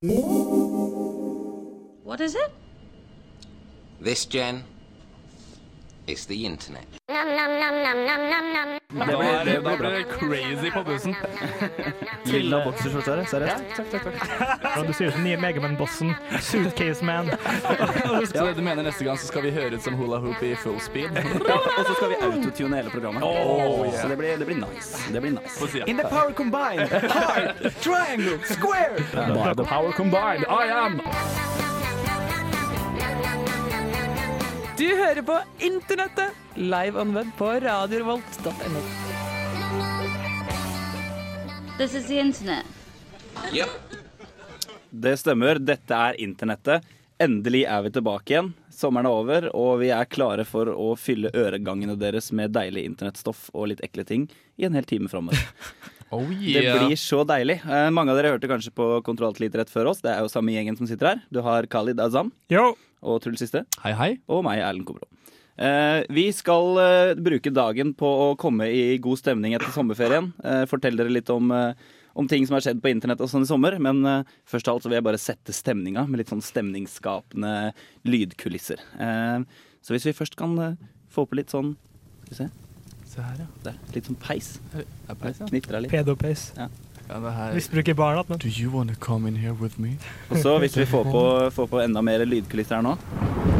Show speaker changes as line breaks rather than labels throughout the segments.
What is it?
This, Jen, is the internet.
Da ble, det crazy på bussen.
Lilla bokserskjorte her, seriøst.
Ja, du ser ut som nye Megaman-bossen. Suitcase Man.
Så du mener neste gang så skal vi høre ut som hula hoop i full speed?
Og så skal vi autotune hele programmet.
Oh, yeah.
Så det blir, det blir nice. Det blir nice. In the power combined, heart, triangle, square.
By the power combined, I am
Du hører på Internettet, live on web på radiorevolt.no.
This is the internet.
Yep.
Det stemmer, dette er internettet. Endelig er vi tilbake igjen. Sommeren er over, og vi er klare for å fylle øregangene deres med deilig internettstoff og litt ekle ting i en hel time framover.
Oh
Det blir så deilig. Eh, mange av dere hørte kanskje på Kontroll Alt rett før oss. Det er jo samme gjengen som sitter her. Du har Khalid Azam
Yo.
Og Truls Siste.
Hei, hei.
Og meg, Erlend Kobro. Eh, vi skal eh, bruke dagen på å komme i god stemning etter sommerferien. Eh, fortelle dere litt om, eh, om ting som har skjedd på internett og sånn i sommer. Men eh, først av alt så vil jeg bare sette stemninga med litt sånn stemningsskapende lydkulisser. Eh, så hvis vi først kan få på litt sånn Skal vi se.
Se her, ja.
Der, litt sånn peis.
Er peis, ja.
Knitra litt.
Pedopeis.
ja det her.
Misbruker barna. igjen.
Do you wanna come in here with me?
Og så hvis vi får på, får på enda mer lydkulisser her nå,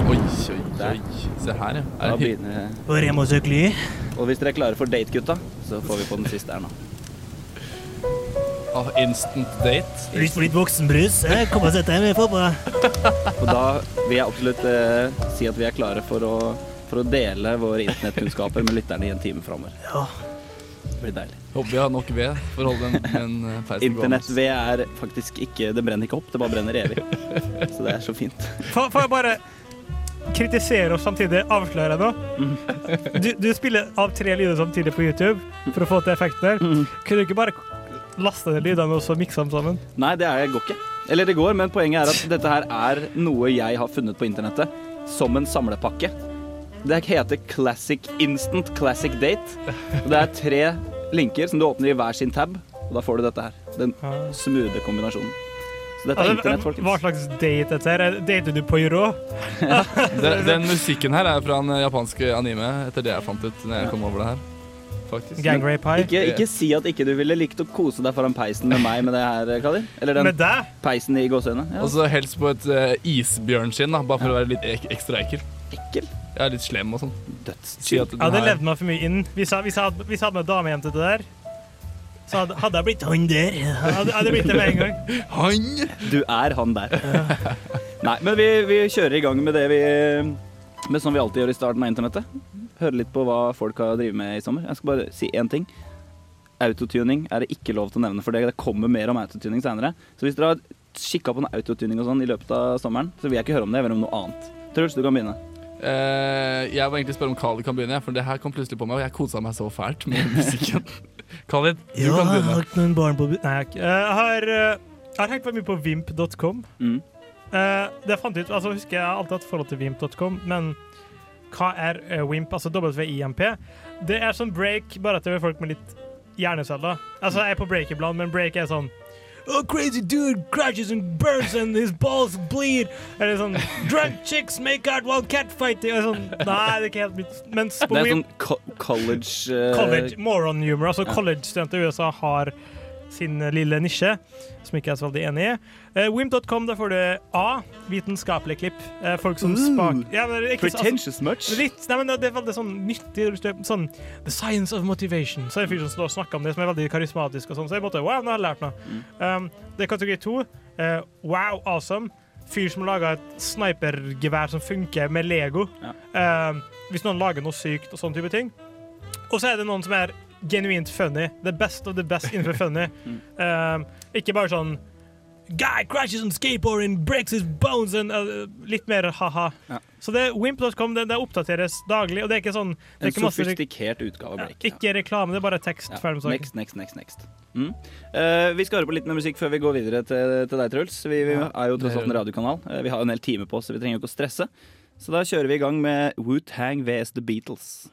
Oi, oi, oi. Se her, ja.
da
Er
begynner
Og Remo Søkly.
Og hvis dere er klare for date, gutta, så får vi på den siste her nå.
ah, instant date?
Lyst på litt voksenbrus? Kom og sett deg med, pappa. på.
Og da vil jeg absolutt eh, si at vi er klare for å, for å dele våre internettkunnskaper med lytterne i en time framover.
Ja.
Det blir deilig.
Håper vi har nok ved for å holde en, en eh, peisen.
Internett-ved er faktisk ikke Det brenner ikke opp, det bare brenner evig. Så det er så fint.
Får får jeg bare kritisere og samtidig avsløre noe? Du, du spiller av tre lyder samtidig på YouTube for å få til effekten der. Kunne du ikke bare laste ned lydene og så mikse dem sammen?
Nei, det er, går ikke. Eller det går, men poenget er at dette her er noe jeg har funnet på internettet som en samlepakke. Det heter Classic Instant Classic Date. Det er tre linker som du åpner i hver sin tab, og da får du dette her. Den smoothe kombinasjonen. Så dette er internett,
folkens. hva slags date dette her? Dater du på ja.
Den, den musikken her er fra en japansk anime, etter det jeg fant ut når jeg kom over det her. Faktisk.
Gang rape high?
Ikke, ikke si at ikke du ville likt å kose deg foran peisen med meg med det her, Kadir. Eller den
Med
peisen i gåseøynene. Ja.
Og så helst på et uh, isbjørnskinn, da, bare for å være litt ek ekstra ekkel.
Ekkel.
Jeg er litt slem og sånn. Si
ja,
det
Jeg
den
hadde
her-
levd meg for mye inn. Hvis jeg, hvis jeg, hadde, hvis jeg hadde med damejente til det der, så hadde, hadde jeg blitt han der. Hadde, hadde blitt det med en gang.
Han!
Du er han der. Nei, men vi, vi kjører i gang med det vi Med som vi alltid gjør i starten av internettet. Høre litt på hva folk har drevet med i sommer. Jeg skal bare si én ting. Autotuning er det ikke lov til å nevne, for det det kommer mer om autotuning seinere. Så hvis dere har kikka på noe autotuning og sånn i løpet av sommeren, så vil jeg ikke høre om det, jeg vil høre om noe annet. Truls, du kan begynne.
Eh, jeg var egentlig spørre om Khalid kan begynne, for det her kom plutselig på meg, og jeg kosa meg så fælt med musikken. Khalid, du
Ja,
kan
jeg har
begynne.
ikke noen barn på Nei, jeg har ikke. Eh, Jeg har, eh, har hengt meg mye på vimp.com.
Mm.
Eh, det fant jeg ut, altså husker Jeg har alltid hatt forhold til vimp.com, men hva er Wimp? Altså WIMP? Det er sånn break, bare at det er folk med litt hjerneceller. Altså, jeg er på break iblant, men break er sånn Oh, crazy dude crashes and burns and his balls bleed. Eller sånn Drunk chicks make out while catfighting. Eller sånn, nei, det er ikke helt mitt. Mens på
Det er sånn co college uh...
College moron humor. Altså college-studenter i USA har sin eh, lille nisje, som ikke er så veldig enig i. Uh, Wimp.com, der får du A. Vitenskapelige klipp. Uh, folk som spak... Ja, men ikke så- altså,
Pretentious much.
Litt, nei, men det er veldig sånn nyttig. Sånn The science of motivation. Så er det en fyr som står og snakker om det, som er veldig karismatisk. og sånn, Så jeg måtte, wow, nå har jeg lært noe. Um, det er kategori to. Uh, wow, awesome. Fyr som laga et snipergevær som funker med Lego. Um, hvis noen lager noe sykt og sånne type ting. Og så er det noen som er genuint funny. The best of the best innenfor funny. Um, ikke bare sånn Guy crashes on skateboard and breaks his bones and uh, Litt mer ha-ha.
Ja.
Så det wimp.com. Det, det oppdateres daglig, og det er ikke sånn det er
En
ikke masse,
sofistikert utgave av
ja,
Break.
Ikke reklame, det er bare tekst.
Ja. Next, next, next, next. Mm. Uh, vi skal høre på litt mer musikk før vi går videre til, til deg, Truls. Vi, vi
Ja,
er jo tross alt en radiokanal. Uh, vi har jo en hel time på oss, så vi trenger jo ikke å stresse. Så da kjører vi i gang med Wu-Tang vs The Beatles.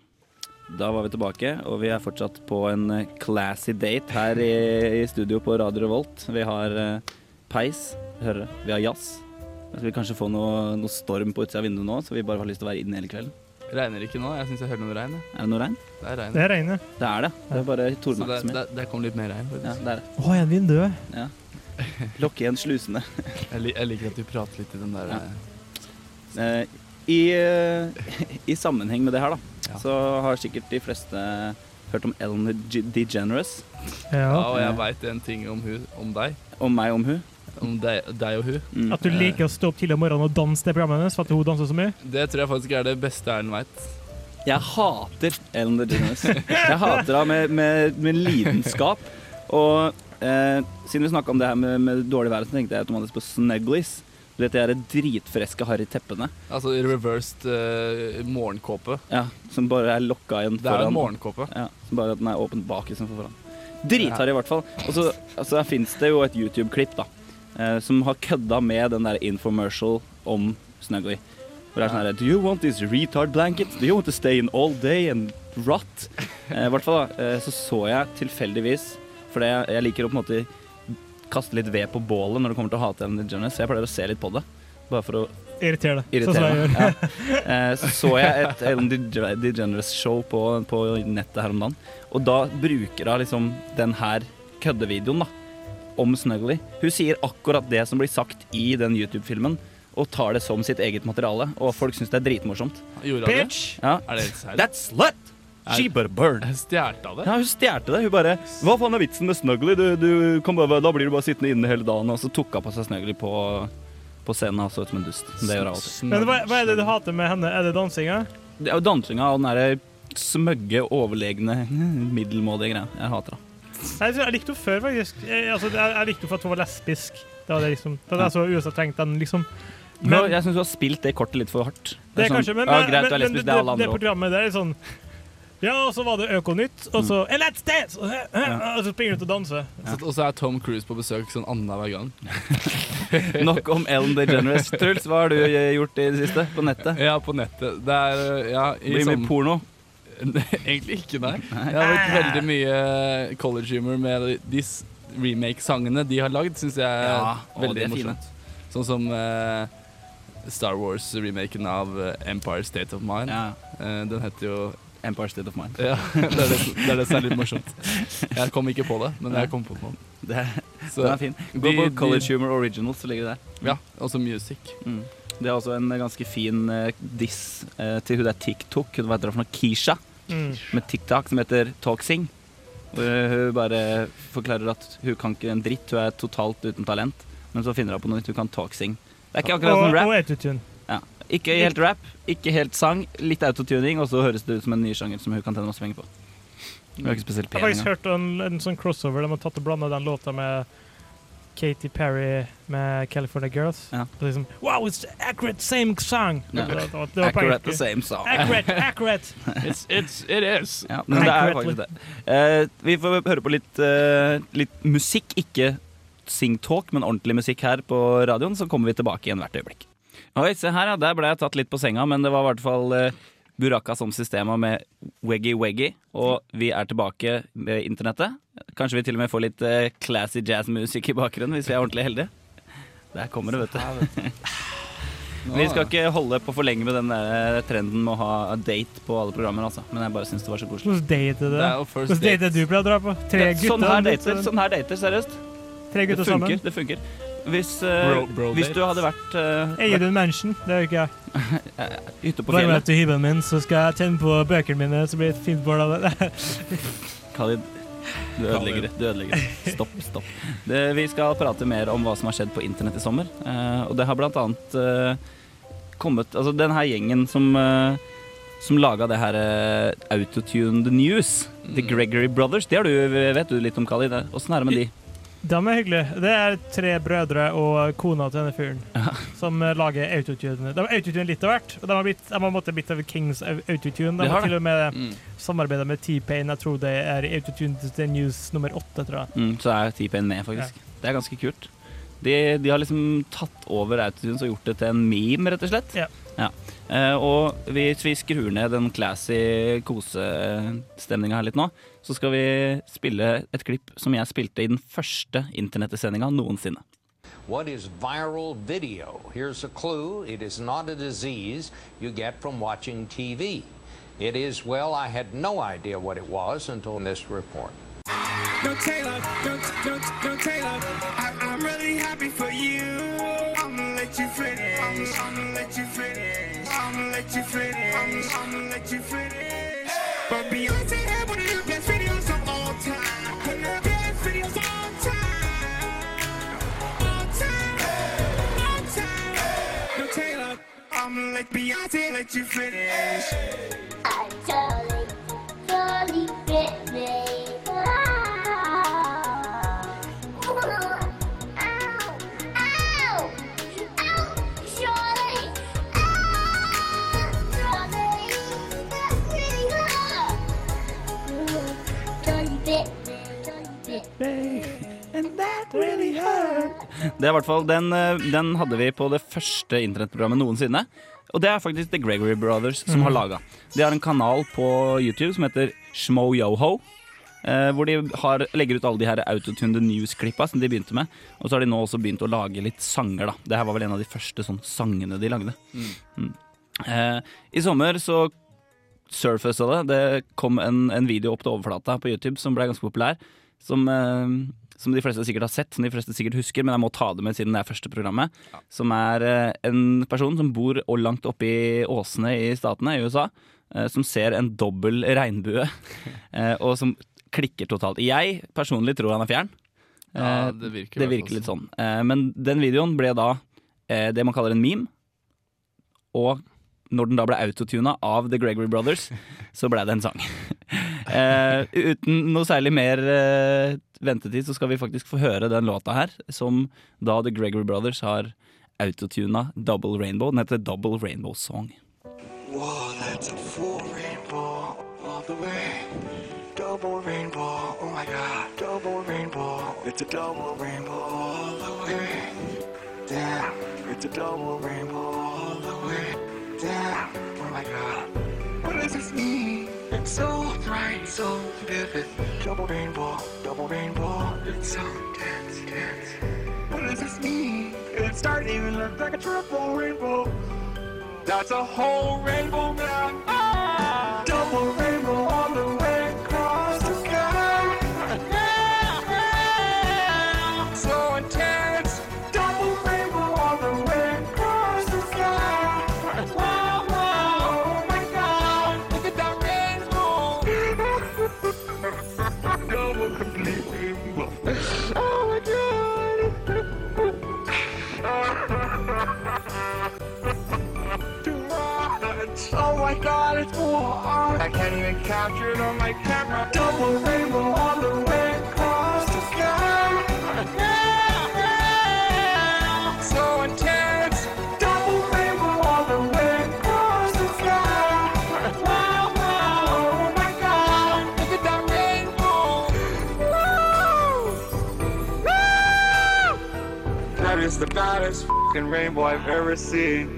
Da var vi tilbake, og vi er fortsatt på en eh, classy date her i, i studio på Radio Revolt. Vi har uh, peis. Vi hører. Vi har jazz. Jeg skal vi kanskje få noe, noe storm på utsida av vinduet nå, så vi bare har lyst til å være inne hele kvelden.
Regner ikke nå. Jeg syns jeg hører noe regn.
Er det noe regn?
Det er regn.
Det er regn.
Det er det. Det er bare
det,
tordenakse
der, det kom litt mer regn.
Ja, det er det.
Å, en vindu.
Ja. Lokke igjen slusene.
Jeg, jeg liker at du prater litt i den der
Ja.
Eh,
I, uh, I sammenheng med det her, da,
Ja.
så har sikkert de fleste hørt om Ellen DeGeneres.
Ja,
Ja.
og jeg veit en ting om, hun, om deg.
Om meg, om hun.
Om deg, deg og hun.
Mm.
At du liker å stå opp tidlig om morgenen og danse det programmet hennes for at hun danser så mye.
Det tror jeg faktisk er det beste Erlend veit.
Jeg hater Ellen DeGeneres. Jeg hater henne med, med, med lidenskap. Og eh, siden vi snakka om det her med, med dårlig vær, så tenkte jeg automatisk på Snugglies. Du vet de dritfreske harry teppene
Altså reversed uh, morgenkåpe.
ja, som bare er lokka igjen
Det er en morgenkåpe.
Ja, som bare at den er åpen bak istedenfor foran. Dritharry, i hvert fall. Og så altså, fins det jo et YouTube-klipp da eh, som har kødda med den der infomercial om Snuggly. Hvor det er sånn her Do you want these retard blankets? Do you want to stay in all day and rot? Eh, I hvert fall da, eh, så så jeg tilfeldigvis For jeg, jeg liker å på en måte kaste litt ved på bålet når det kommer til å hate Ellen DeGeneres. Så jeg pleier å se litt på det. Bare for å
Irritere deg. Sånn som jeg gjør.
Ja. Eh, Så så jeg et Ellen DeGeneres-show på, på nettet her om dagen. Og da bruker hun liksom den her køddevideoen da, om Snuggly. Hun sier akkurat det som blir sagt i den YouTube-filmen, og tar det som sitt eget materiale. Og folk syns det er dritmorsomt.
Bitch!
Ja.
Er det helt
That's slut! She better burn.
Stjerte av det.
Ja, hun stjerte det. Hun bare Hva faen er vitsen med Snuggly? Du, du, kan bare, da blir du bare sittende inne hele dagen. Og så tok hun på seg Snuggly på, på scenen og så ut som en dust. Det gjør hun alltid.
Men hva, hva er det du hater med henne? Er det dansinga?
Det er jo dansinga og den derre smøgge, overlegne, middelmådige greia. Jeg hater henne.
Jeg, jeg likte henne før, faktisk. Jeg, altså, jeg, jeg likte henne for at hun var lesbisk. Det var det liksom Det var det så USA trengte den, liksom.
Men,
Men
jeg syns du har spilt det kortet litt for hardt.
det er
sånn,
kanskje Men,
ja,
men,
greit, du er
men,
lesbisk,
men
det er alle
det, det
andre òg.
programmet der er sånn Ja, og så var det Økonytt, og så And let's dance! Og, og så springer du ut og danser.
Så- Og så er Tom Cruise på besøk sånn annenhver gang.
Nok om Ellen DeGeneres. Truls, hva har du eh, gjort i det siste på nettet?
Ja, på nettet. Det er eh, ja, i
Blir mye
sånn-
porno.
Egentlig ikke, nei. Jeg har vært veldig mye college humor med de remake-sangene de har lagd, syns jeg er
Ja,
veldig morsomt. Sånn som uh, Star Wars-remaken av eh, Empire State of Mind.
Ja.
Uh, den heter jo
Empire State of Mind.
ja, det, er det, det er det som er litt morsomt. Jeg kom ikke på det, men jeg kom på noe.
Det,
Så,
den er fin. Gå på
de-
College Humor Originals, så ligger det der.
Ja, også music.
Mm. Det er også en ganske fin uh, diss uh, til hun der TikTok. Hun heter dere for noe? Kisha.
Mm.
Med TikTok som heter Talksing. Hvor hun bare forklarer at hun kan ikke en dritt, hun er totalt uten talent. Men så finner hun på noe nytt, hun kan talksing. Det er ikke akkurat som rap.
og autotune.
Ikke helt rap, ikke helt sang, litt autotuning, og så høres det ut som en ny sjanger som hun kan tjene masse penger på. Hun er ikke spesielt
Jeg har faktisk hørt en, en sånn crossover. De har tatt og blanda den låta med Katy Perry med California Girls.
Ja.
Og liksom, wow, it's accurate same song!
Ja.
Det, det, det, det var
Accurate the same song.
Accurate, accurate!
It's, it's, it is.
Ja, men det er faktisk det. Uh, vi får høre på litt, uh, litt musikk, ikke sing-talk, men ordentlig musikk her på radioen, så kommer vi tilbake igjen hvert øyeblikk. Oi, se her, ja. Der ble jeg tatt litt på senga, men det var i hvert fall eh, Buraka som systema med Weggy Weggy, og vi er tilbake med internettet. Kanskje vi til og med får litt eh, classy jazzmusikk i bakgrunnen, hvis vi er ordentlig heldige. Der kommer det, vet du. Vi skal ikke holde på for lenge med den der trenden med å ha date på alle programmer, altså. Men jeg bare syns det var så koselig.
Hvordan date
Det er
Hvordan date du pleier å dra på? Tre gutter?
sånn her dater,
sånn-
Tre her dater, seriøst.
Tre
Det funker.
sammen?
det funker Hvis, uh,
Bro- bro
hvis du hadde vært uh,
Jeg gir deg en mansion? Det gjør ikke jeg.
hytte på
Bare med
fjellet
til hybelen min, så skal jeg tenne på bøkene mine, så blir det et fint bål av det.
Khalid, du ødelegger det. Du ødelegger det. Stopp, stopp. Det, vi skal prate mer om hva som har skjedd på internett i sommer. eh, og det har blant annet eh, kommet Altså den her gjengen som uh, som laga det her uh, Autotuned News, The
Mm.
Gregory Brothers. Det har du, vet du litt om, Khalid? Åssen er det med de?
De er hyggelige. Det er tre brødre og kona til denne fyren som eh, lager autotune. De har autotune litt av hvert. Og de har, blitt, de har måttet blitt av Kings au- autotune. De
har
har til og med
Mm.
samarbeida med T-Pain. Jeg tror det er autotune til News nummer åtte, tror jeg.
Mm, så er T-Pain med, faktisk. Det er ganske kult. De, de har liksom tatt over Autotunes og gjort det til en meme, rett og slett.
Ja.
Eh, og hvis vi skrur ned den classy kosestemninga her litt nå, så skal vi spille et klipp som jeg spilte i den første internettsendinga noensinne.
What is viral video? Here's a clue. It is not a disease you get from watching TV. It is, well, I had no idea what it was until this report.
No Taylor, no, no, no Taylor. I, I'm really happy for you. Let you finish. I'ma, I'ma let you finish. I'ma let you finish. I'ma, I'ma let you finish. But Beyonce had one of the best videos of all time. One of the best videos of all time. All time. All time. No Taylor. I'ma let Beyonce let you finish.
I totally, totally fit me.
Det er i hvert fall, den, eh, den hadde vi på det første internettprogrammet noensinne. Og det er faktisk The Gregory Brothers som har laga. De har en kanal på YouTube som heter Shmo-Yoho. Eh, hvor de har, legger ut alle de her autotuned news-klippa som de begynte med. Og så har de nå også begynt å lage litt sanger, da. Det her var vel en av de første sånn sangene de lagde. Mm. Eh, I sommer så surfaced det. Det kom en, en video opp til overflata på YouTube som ble ganske populær. Som, eh, som de fleste sikkert har sett, som de fleste sikkert husker, men jeg må ta det med siden det er første programmet. Som er eh, en person som bor og langt oppe i åsene i statene i USA. eh, Som ser en dobbel regnbue, eh, og som klikker totalt. Jeg personlig tror han er fjern.
Ja, det virker
det virker litt sånn. Eh, Men den videoen ble da det man kaller en meme. Og når den da ble autotuna av The Gregory Brothers, så ble det en sang. Eh, uten noe særlig mer eh, ventetid, så skal vi faktisk få høre den låta her, som da The Gregory Brothers har autotuna Double Rainbow. Den heter Double Rainbow Song.
Wow, that's a full rainbow all the way. Double rainbow, oh my god, double rainbow. It's a double rainbow all the way. Damn, it's a double rainbow all the way. Damn, oh my god. What does this mean? So bright, so vivid. Double rainbow, double rainbow. It's so dense, dense. What does this mean? It's starting to even look like a triple rainbow. That's a whole rainbow man. Ah! Is the baddest fucking rainbow I've ever seen.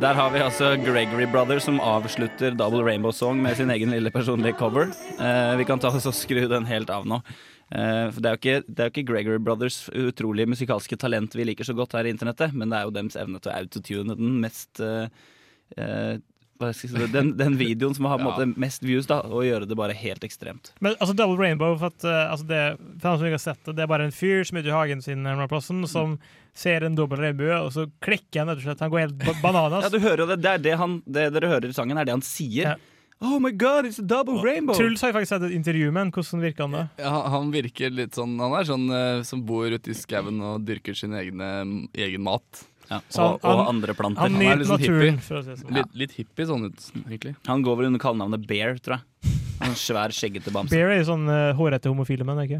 Der har vi altså Gregory Brothers som avslutter Double Rainbow Song med sin egen lille personlige cover. Eh, vi kan ta oss og skru den helt av nå. Eh, for det er, jo ikke, det er jo ikke Gregory Brothers utrolige musikalske talent vi liker så godt her i internettet, men det er jo deres evne til å autotune den mest eh, den, den videoen som har ja. måte mest views, da, og gjøre det bare helt ekstremt.
Men altså Double Rainbow, for, at, uh, altså det, for som ikke har sett det, det er bare en fyr som er ute i hagen sin plassen, som ser en dobbel regnbue, og så klikker han rett og slett. Han går helt bananas.
Ja, du hører jo det. Det, er det, han, det dere hører i sangen, er det han sier.
Ja.
Oh my god, it's a double rainbow!
Truls har faktisk sett et intervju med han. Hvordan virker han da?
Ja, han- han virker litt sånn Han er sånn eh, som bor ute i skauen og dyrker sin egne, egen mat.
Ja, og,
han-
og andre planter.
Han
Han er litt sånn
naturen,
hippie.
for å si sånn.
Litt, litt hippie sånn ut, egentlig.
Han går vel under kallenavnet Bear, tror jeg. En svær, skjeggete bamse.
Bear er jo sånn uh, hårete homofile menn, ikke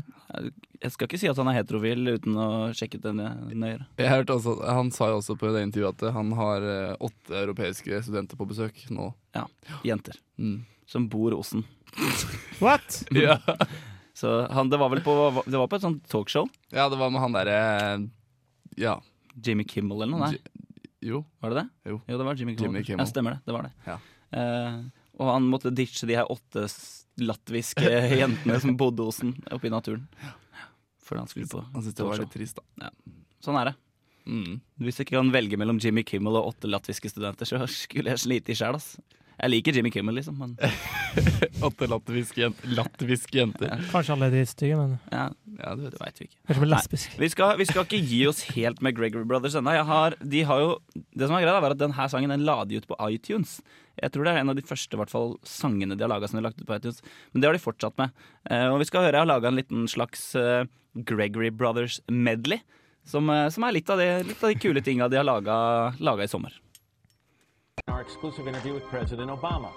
Jeg skal ikke si at han er heterofil uten å sjekke det nøyere.
Jeg hørte også, Han sa jo også på det intervjuet at han har uh, åtte europeiske studenter på besøk nå.
Ja, Jenter.
Mm.
Som bor hos den.
What?!
Ja.
Så han, det var vel på, det var på et sånt talkshow.
ja, det var med han derre Ja.
Jimmy Kimmel eller noe? Nei,
Jo.
var det det?
Jo.
det var Jimmy Kimmel.
Jimmy Kimmel.
Ja, stemmer det. Det var det.
Ja.
Uh, Og han måtte ditche de her åtte latviske jentene som bodde hos han oppe i naturen. Før han skulle på
Han syntes det var litt trist, da.
Sånn er det.
Mm.
Hvis jeg ikke kan velge mellom Jimmy Kimmel og åtte latviske studenter, så skulle jeg slite i sjæl, ass. Jeg liker Jimmy Kimmel, liksom, men
Åtte latviske jenter. Latviske jenter.
Kanskje alle er dritstygge, men
ja,
Ja,
det veit vi ikke.
kanskje de er lesbiske.
Vi skal, vi skal ikke gi oss helt med Gregory Brothers ennå. Har- De har jo Det som er greia, er at denne sangen den la de ut på iTunes. Jeg tror det er en av de første hvert fall, sangene de har laga som de har lagt ut på iTunes. Men det har de fortsatt med. Eh, og vi skal høre Jeg har laga en liten slags eh, Gregory Brothers medley. Som, eh, som er litt av, det, litt av de kule tinga de har laga i sommer.
Our exclusive interview with President Obama.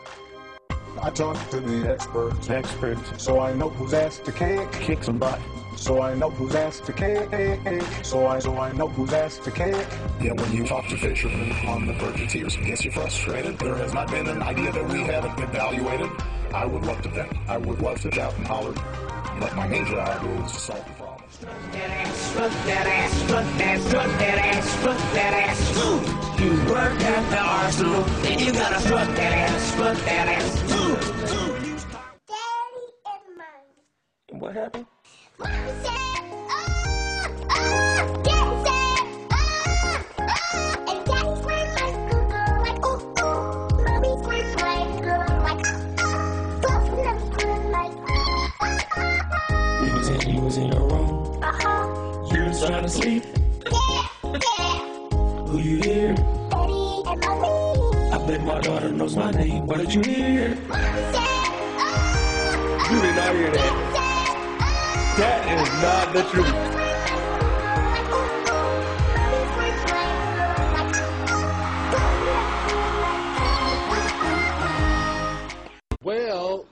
I talked to the experts. Experts. So I know who's asked to kick. Kick some butt. So I know who's asked to kick. So I so I know who's asked to kick.
Yeah, when you talk to fishermen on the verge of tears, yes, you're frustrated. There has not been an idea that we haven't evaluated. I would love to vent. I would love to shout and holler. But my main job is to solve the problem.
Strut that ass, strut that, ass, strut that ass, strut that ass. Ooh, you work at the arsenal, you gotta fuck that ass, fuck that ass. Daddy and Mom.
What happened?
Mom said, oh, oh, Daddy said, oh, oh. And girl, like, oh, oh. Girl, like, oh, oh. Both of them like, oh, oh, oh. Was in, was in your room. Uh-huh. You was trying to sleep. You hear? I bet my daughter knows my name. What did you hear?
You did not hear that. That is not the truth.
Well,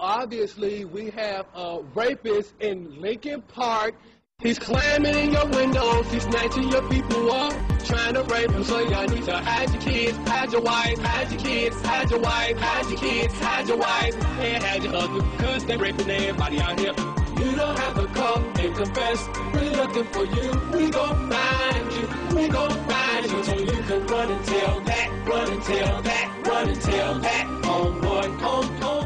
obviously, we have a rapist in Lincoln Park. He's climbing in your windows, he's snatching your people up, trying to rape them. So y'all need to hide your kids, hide your wife, hide your kids, hide your wife, hide your kids, hide your wife, and hide your husband, cause they raping everybody out here. You don't have to come and confess, we're looking for you. We gon' find you, we gon' find you, so you can run and tell that, run and tell that, run and tell that, homeboy, home, home.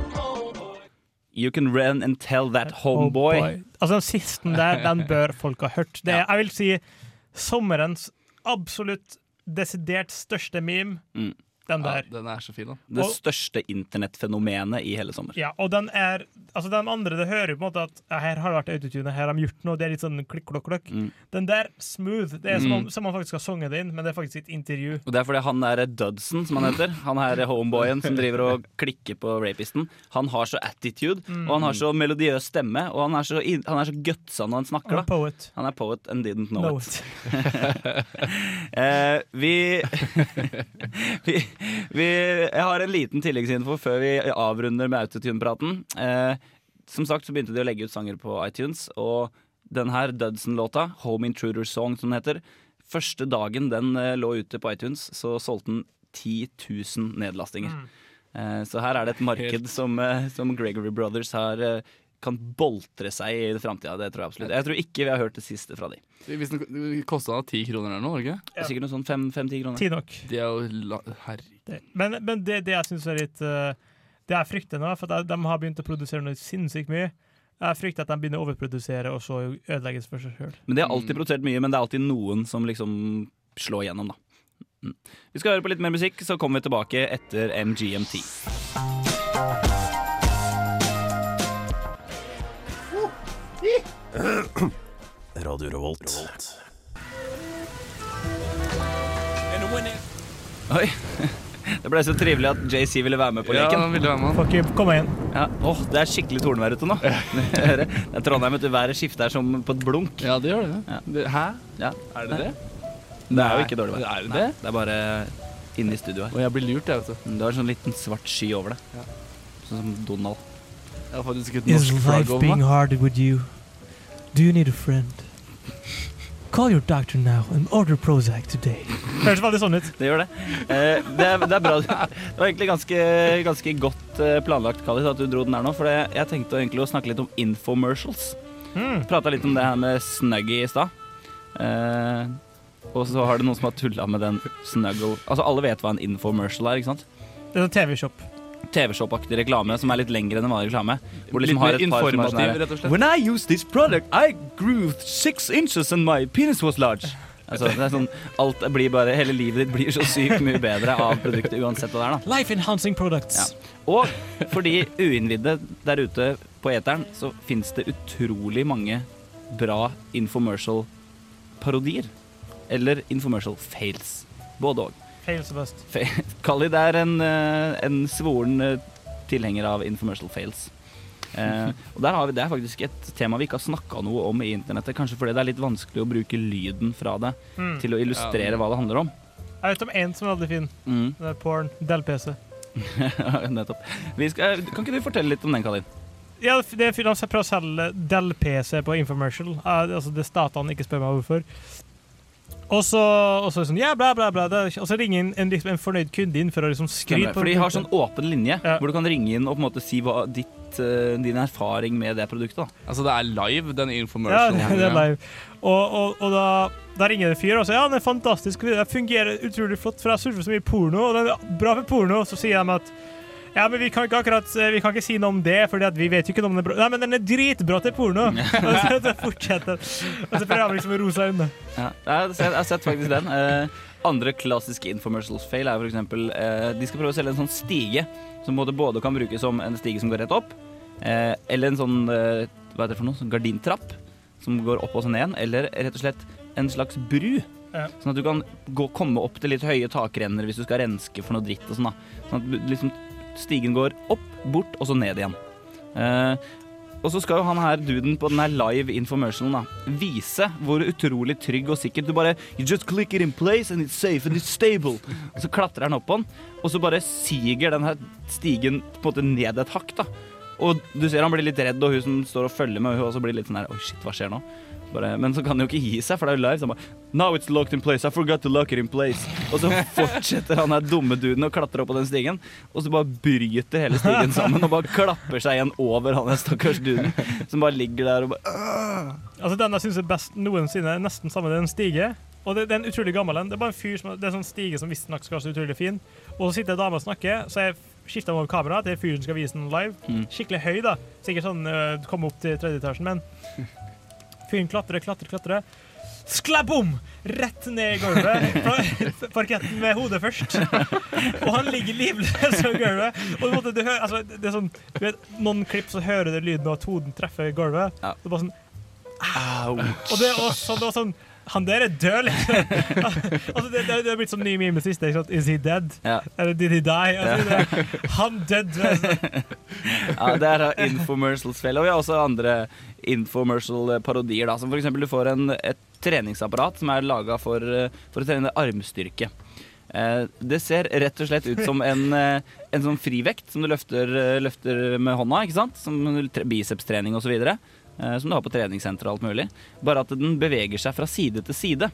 You can run and tell that homeboy.
Oh Altså, den siste der, den bør folk ha hørt. Det er, jeg vil si, sommerens absolutt desidert største meme.
Mm.
Den der.
Ja, den er så fin, da.
Det
Og-
største internettfenomenet i hele sommer.
Ja, og den er Altså, den andre, det hører jo på en måte at ja, her har det vært autotune, her har de gjort noe, det er litt sånn klikk-klokk-klokk.
Mm.
Den der, smooth. Det er som om,
Mm.
som om han faktisk har sunget det inn, men det er faktisk et intervju.
Og det er fordi han er Dudson, som han heter. Han er homeboyen som driver og klikker på rapisten. Han har så attitude,
Mm.
og han har så melodiøs stemme, og han er så, inn- han er så gutsa når han snakker.
Han er
Da.
poet.
Han er poet and didn't know,
Know
it. eh, vi, vi, vi Jeg har en liten tilleggsinfo før vi avrunder med autotune-praten. Eh, som sagt så begynte de å legge ut sanger på iTunes, og den her Dudson-låta, Home Intruder Song som den heter, første dagen den eh, lå ute på iTunes, så solgte den 10 000 nedlastinger. Eh, så her er det et marked som, eh, som Gregory Brothers har kan boltre seg i framtida. Det tror jeg absolutt. Jeg tror ikke vi har hørt det siste fra de.
Hvis den kosta ti kroner eller noe, ikke?
Det er Sikkert noe sånn fem-ti kroner.
Ti nok.
Det er jo la- Herregud.
Men, men det, det jeg syns er litt eh, Det jeg frykter nå, for at de, de har begynt å produsere noe sinnssykt mye. Jeg frykter at de begynner å overprodusere og så ødelegges for seg sjøl.
Men De har alltid produsert mye, men det er alltid noen som liksom slår igjennom, da. Mm. Vi skal høre på litt mer musikk, så kommer vi tilbake etter MGMT.
Radio Revolt.
Oi. Det ble så trivelig at JC ville være med på
Ja,
leken.
han ville være med.
Fuck you, kom igjen.
Ja. Åh, det er skikkelig tordenvær ute nå. det er Trondheim, vet du. Været skifter som på et blunk.
Ja, det gjør det.
Ja.
det hæ?
Ja.
Er det det?
Det er jo ikke dårlig vær.
Er det det?
det er bare inne i studio her.
Og jeg blir lurt, jeg, vet du.
Du har en sånn liten svart sky over deg.
Ja.
Sånn som Donald.
Jeg har faktisk et
Is
norsk flagg over meg.
Do you need a friend? Call your doctor now and order Prozac today. Høres veldig sånn ut.
Det gjør det. Eh, det, er, det er bra. Det var egentlig ganske, ganske godt eh, planlagt Kallis, at du dro den her nå. For jeg tenkte egentlig å snakke litt om infomercials.
Mm.
Prata litt om det her med Snuggy i stad. Eh, og så har det noen som har tulla med den Snuggle Altså Alle vet hva en infomercial er, ikke sant?
Det er en TV-shop.
TV-shop-aktig reklame som er litt lengre enn en vanlig reklame. Hvor liksom
Litt
har
mer
et par som er sånn
informativ,
her,
rett og slett.
When I used this product, I grew six inches and my penis was large. Altså, det er sånn, alt blir bare, Hele livet ditt blir så sykt mye bedre av produktet uansett hva det er. da
Life enhancing products.
ja. Og for de uinnvidde der ute på eteren, så fins det utrolig mange bra infomercial-parodier. Eller infomercial fails. Både òg.
Fails er best.
Khalid er en, eh, en svoren eh, tilhenger av infomercial fails. Eh, og der har vi, Det er faktisk et tema vi ikke har snakka noe om i internettet. Kanskje fordi det er litt vanskelig å bruke lyden fra det
Mm.
til å illustrere
Ja.
hva det handler om.
Jeg vet om én som er veldig fin.
Mm.
Det er porn. Del-PC.
Nettopp. Vi skal, kan ikke du fortelle litt om den, Khalid?
Ja, det er fyr- de prøver å selge Del-PC på infomercial. Eh, altså det statene ikke spør meg hvorfor. Og så, og så sånn, ja, bla, bla, bla. Og så ringer en, en, liksom, en fornøyd kunde inn for å liksom skryte
For de har sånn åpen linje hvor du kan ringe inn og på en måte si hva ditt, eh, din erfaring med det produktet. da.
Altså, det er live, den
Ja, det er live. Og, og, og da, da ringer det en fyr og sier ja, den er fantastisk, det fungerer utrolig flott, for jeg surfer så mye porno, og den er bra for porno. Og så sier de at ja, men vi kan ikke akkurat Vi kan ikke si noe om det, for vi vet jo ikke om den. Nei, men den er dritbra til porno! og så det fortsetter. Og så prøver de liksom å roe seg unna.
Ja, jeg har sett, faktisk den. Eh, andre klassiske infomercials fail er eksempel eh, De skal prøve å selge en sånn stige som både, både kan brukes som en stige som går rett opp, eh, eller en sånn eh, hva er det for noe, sånn gardintrapp som går opp og så ned, eller rett og slett en slags bru.
Ja.
Sånn at du kan gå, komme opp til litt høye takrenner hvis du skal renske for noe dritt og sånn. da. Sånn at du- liksom, stigen går opp, bort og så ned igjen. Uh, og så skal jo han her duden på den her live infomercialen vise hvor utrolig trygg og sikkert du bare You just click it in place and it's safe and it's stable. Og så klatrer han opp på den, og så bare siger den her stigen på en måte ned et hakk. da Og du ser han blir litt redd, og hun som står og følger med, hun også blir litt sånn her Oi, shit, hva skjer nå? Bare, men så kan han jo ikke gi seg, for det er jo live. Så han bare Now it's locked in place. I forgot to lock it in place. Og så fortsetter han her dumme duden å klatre opp på den stigen, og så bare bryter hele stigen sammen og bare klapper seg igjen over han der stakkars duden som bare ligger der og bare
Altså Den jeg syns er best noensinne, er nesten samme. Det er en stige. Og det, det er en utrolig gammel en. Det er bare en fyr som, det er en sånn stige som visstnok skal være så utrolig fin. Og så sitter ei dame og snakker, så jeg skifter over kameraet til fyren som skal vise den live.
Mm.
Skikkelig høy, da. Sikkert sånn uh, komme opp til tredje etasjen, men fyren klatrer, klatrer, klatrer. Sklabom! Rett ned i gulvet. Parketten med hodet først. Og han ligger livløs på gulvet. Og måte, du hører, altså, det er sånn, du vet, Noen klipp så hører du lyden av at hoden treffer gulvet. Det er bare sånn og det er også det var sånn Han der er død, liksom. altså, det, det, er blitt sånn ny meme siste. Ikke sant? Is he dead?
Ja.
Eller did he die? Altså, det, han døde. Altså.
Ja, det er infomercials feil. Og vi har også andre infomercial-parodier, da. Som eksempel du får en, et treningsapparat som er laga for, for å trene armstyrke. Eh, Det ser rett og slett ut som en, eh, en sånn frivekt som du løfter, eh, løfter med hånda, ikke sant? Som tre- bicepstrening osv. Som du har på treningssenter og alt mulig. Bare at den beveger seg fra side til side.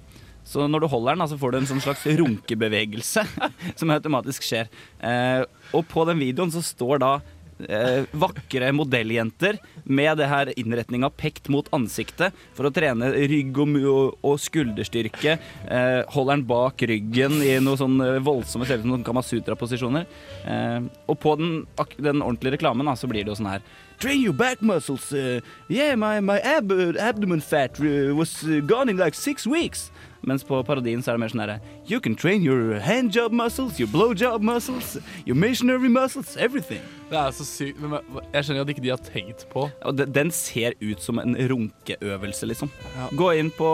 Så når du holder den, så får du en sånn slags runkebevegelse som automatisk skjer. Eh, og på den videoen så står da eh, vakre modelljenter med det her innretninga pekt mot ansiktet for å trene rygg og, og, skulderstyrke. Eh, holder den bak ryggen i noe sånn eh, voldsomme ser ut som Kamasutra-posisjoner. Eh, og på den, den ordentlige reklamen da, så blir det jo sånn her Train your back muscles. Uh, yeah, my, my ab abdomen fat uh, was gone in like six weeks. Mens på parodien så er det mer sånn herre You can train your handjob muscles, your blowjob muscles, your missionary muscles, everything.
Det er så sykt. Men jeg skjønner at ikke de har tenkt på
Og de- den ser ut som en runkeøvelse, liksom. Gå inn på,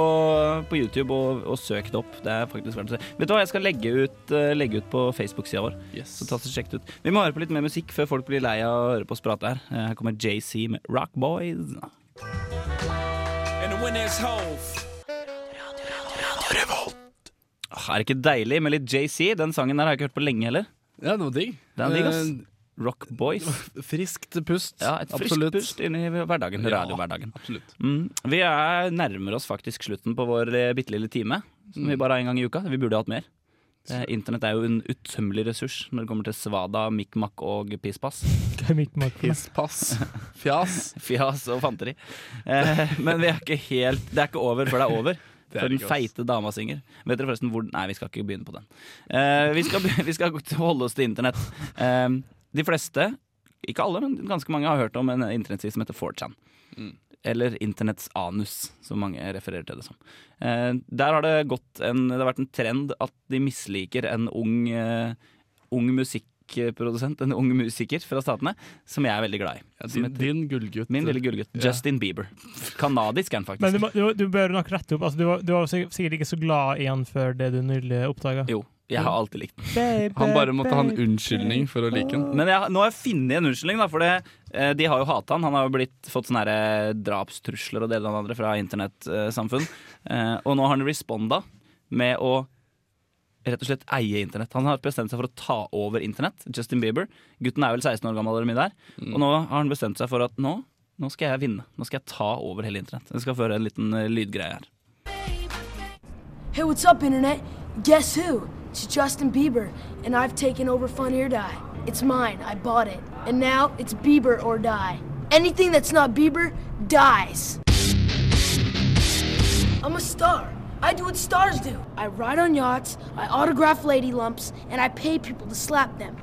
på YouTube og, og søk det opp. Det er faktisk verdt å se. Vet du hva, jeg skal legge ut, eh, legge ut på Facebook-sida vår. Så ta og sjekk det ut. Vi må høre på litt mer musikk før folk blir lei av å høre på oss prate her. Eh, Her kommer JC med Rock Boys.
And the there's Hove.
Ah, Er det ikke deilig med litt JC? Den sangen der har jeg ikke hørt på lenge heller.
Ja, det var digg.
Den er digg, ass.
Eh,
Rock Boys.
Friskt pust.
Ja, et friskt
Absolutt.
pust inn i hverdagen.
Ja,
Radiohverdagen.
absolutt.
Mm. Vi er nærmer oss faktisk slutten på vår eh, bitte lille time, som vi
Mm.
bare har en gang i uka. Vi burde hatt mer. Eh, Internett er jo en utømmelig ressurs når det kommer til svada, mikk-makk og pisspass.
Pisspass. Fjas.
Fjas og fanteri. Eh, men vi er ikke helt Det er ikke over før det er over. Før den feite dama synger. Vet dere forresten hvor Nei, vi skal ikke begynne på den. Uh, vi, skal, vi skal holde oss til internett. Uh, De fleste, ikke alle, men ganske mange har hørt om en internettside som heter 4chan.
Mm.
Eller internetts anus, som mange refererer til det som. Uh, der har det gått en, det har vært en trend at de misliker en ung, ung musikkprodusent, en ung musiker fra statene, som jeg er veldig glad i.
Ja, din,
heter-
din gullgutt.
Min lille gullgutt.
Ja.
Justin Bieber. Kanadisk er han faktisk.
Men du, du, du bør nok rette opp. Altså, du, var, du var sikkert ikke så glad i han før det du nylig oppdaga.
Jo, jeg har alltid likt den.
Han bare måtte ha en unnskyldning for å like den.
Men jeg, nå har jeg funnet en unnskyldning, da, for det, eh, de har jo hata han. Han har jo blitt, fått sånne her, eh, drapstrusler og det ene og det andre fra internettsamfunn. Eh, og nå har han responda med å rett og slett eie internett. Han har bestemt seg for å ta over internett. Justin Bieber. Gutten er vel 16 år gammel, eller mye der. Og nå har han bestemt seg for at nå, nå skal jeg vinne. Nå skal jeg ta over hele internett. Jeg skal føre en liten uh, lydgreie her.
Hey, what's up, Internet? Guess who? It's Justin Bieber, and I've taken over Fun or Die. It's mine, I bought it. And now it's Bieber or die. Anything that's not Bieber dies. I'm a star. I do what stars do. I ride on yachts, I autograph lady lumps, and I pay people to slap them.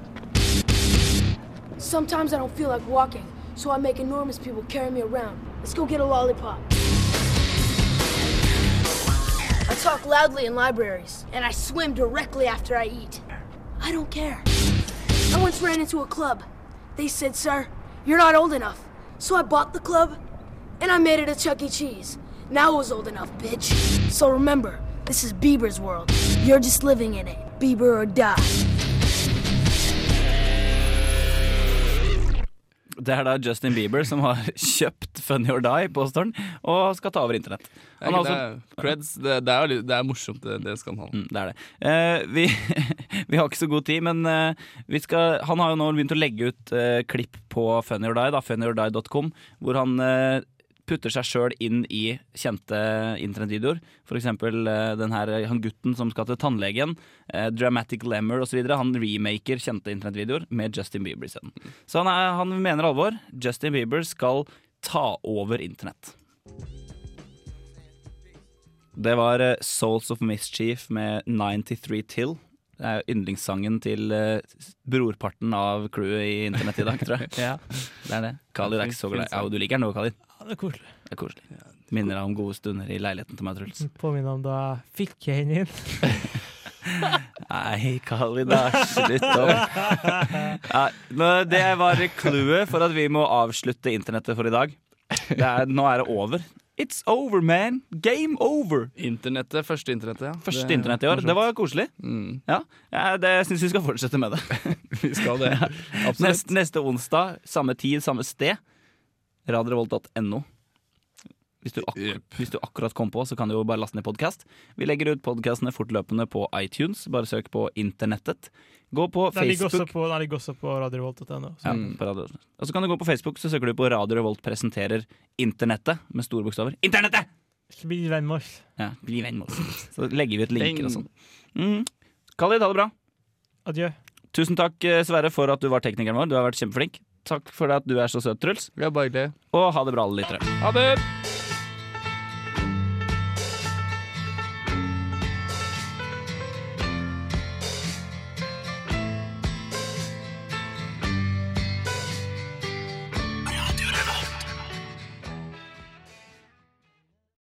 Sometimes I don't feel like walking, so I make enormous people carry me around. Let's go get a lollipop. I talk loudly in libraries, and I swim directly after I eat. I don't care. I once ran into a club. They said, Sir, you're not old enough. So I bought the club, and I made it a Chuck E. Cheese. Now is old enough, bitch. So remember, this is Bieber's world. You're just living in it. Bieber or die.
Det er da Justin Bieber som har kjøpt Funny or Die, påstår han, og skal ta over internett.
Det
Han
er,
har
det, er, creds, det, det, er, det er morsomt, det, det skal han ha.
Mm, det er det. Eh, vi, vi har ikke så god tid, men eh, vi skal, han har jo nå begynt å legge ut eh, klipp på Funny or Die, da, funnyordie.com, hvor han eh, putter seg sjøl inn i kjente internettvideoer. Eksempel eh, den her, han gutten som skal til tannlegen, eh, Dramatic Lemmer osv. Han remaker kjente internettvideoer med Justin Bieber isteden. Så han, er, han mener alvor. Justin Bieber skal ta over internett. Det var eh, Souls of Mischief med 93 Till. Det er yndlingssangen til eh, brorparten av crewet i internett i dag, tror jeg.
Ja.
Det er det. Kali er ikke så glad. Ja, du liker den òg, Khalid.
Det er koselig.
Det er koselig. Minner deg om gode stunder i leiligheten til meg, Truls.
Påminner om da jeg fikk jeg henne inn.
Nei, da. Slutt opp. Ja, det var clouet for at vi må avslutte internettet for i dag. Det er, nå er det over. It's over, man! Game over!
Internettet, Første internettet, ja.
Første
Det-
internett i år. Det var koselig.
Mm.
Ja, ja det syns vi skal fortsette med det.
Vi skal det. Absolutt.
Neste, neste onsdag, samme tid, samme sted. Radiorevolt.no. Hvis, du hvis du akkurat kom på, så kan du jo bare laste ned podkast. Vi legger ut podkastene fortløpende på iTunes. Bare søk på internettet. Gå på
Den ligger
Facebook.
på, den ligger også på radiorevolt.no.
Ja, Radio Og så kan du gå på Facebook, så søker du på Radio Revolt presenterer Internettet med store bokstaver. Internettet!
Bli venn med oss.
Ja, bli venn med oss. Så legger vi ut linker og sånn. Mm. Khalid, ha det bra.
Adjø.
Tusen takk, eh, Sverre, for at du var teknikeren vår. Du har vært kjempeflink. Takk for at du er så søt, Truls.
Er bare hyggelig.
Og ha det bra, alle lyttere.
Ha det!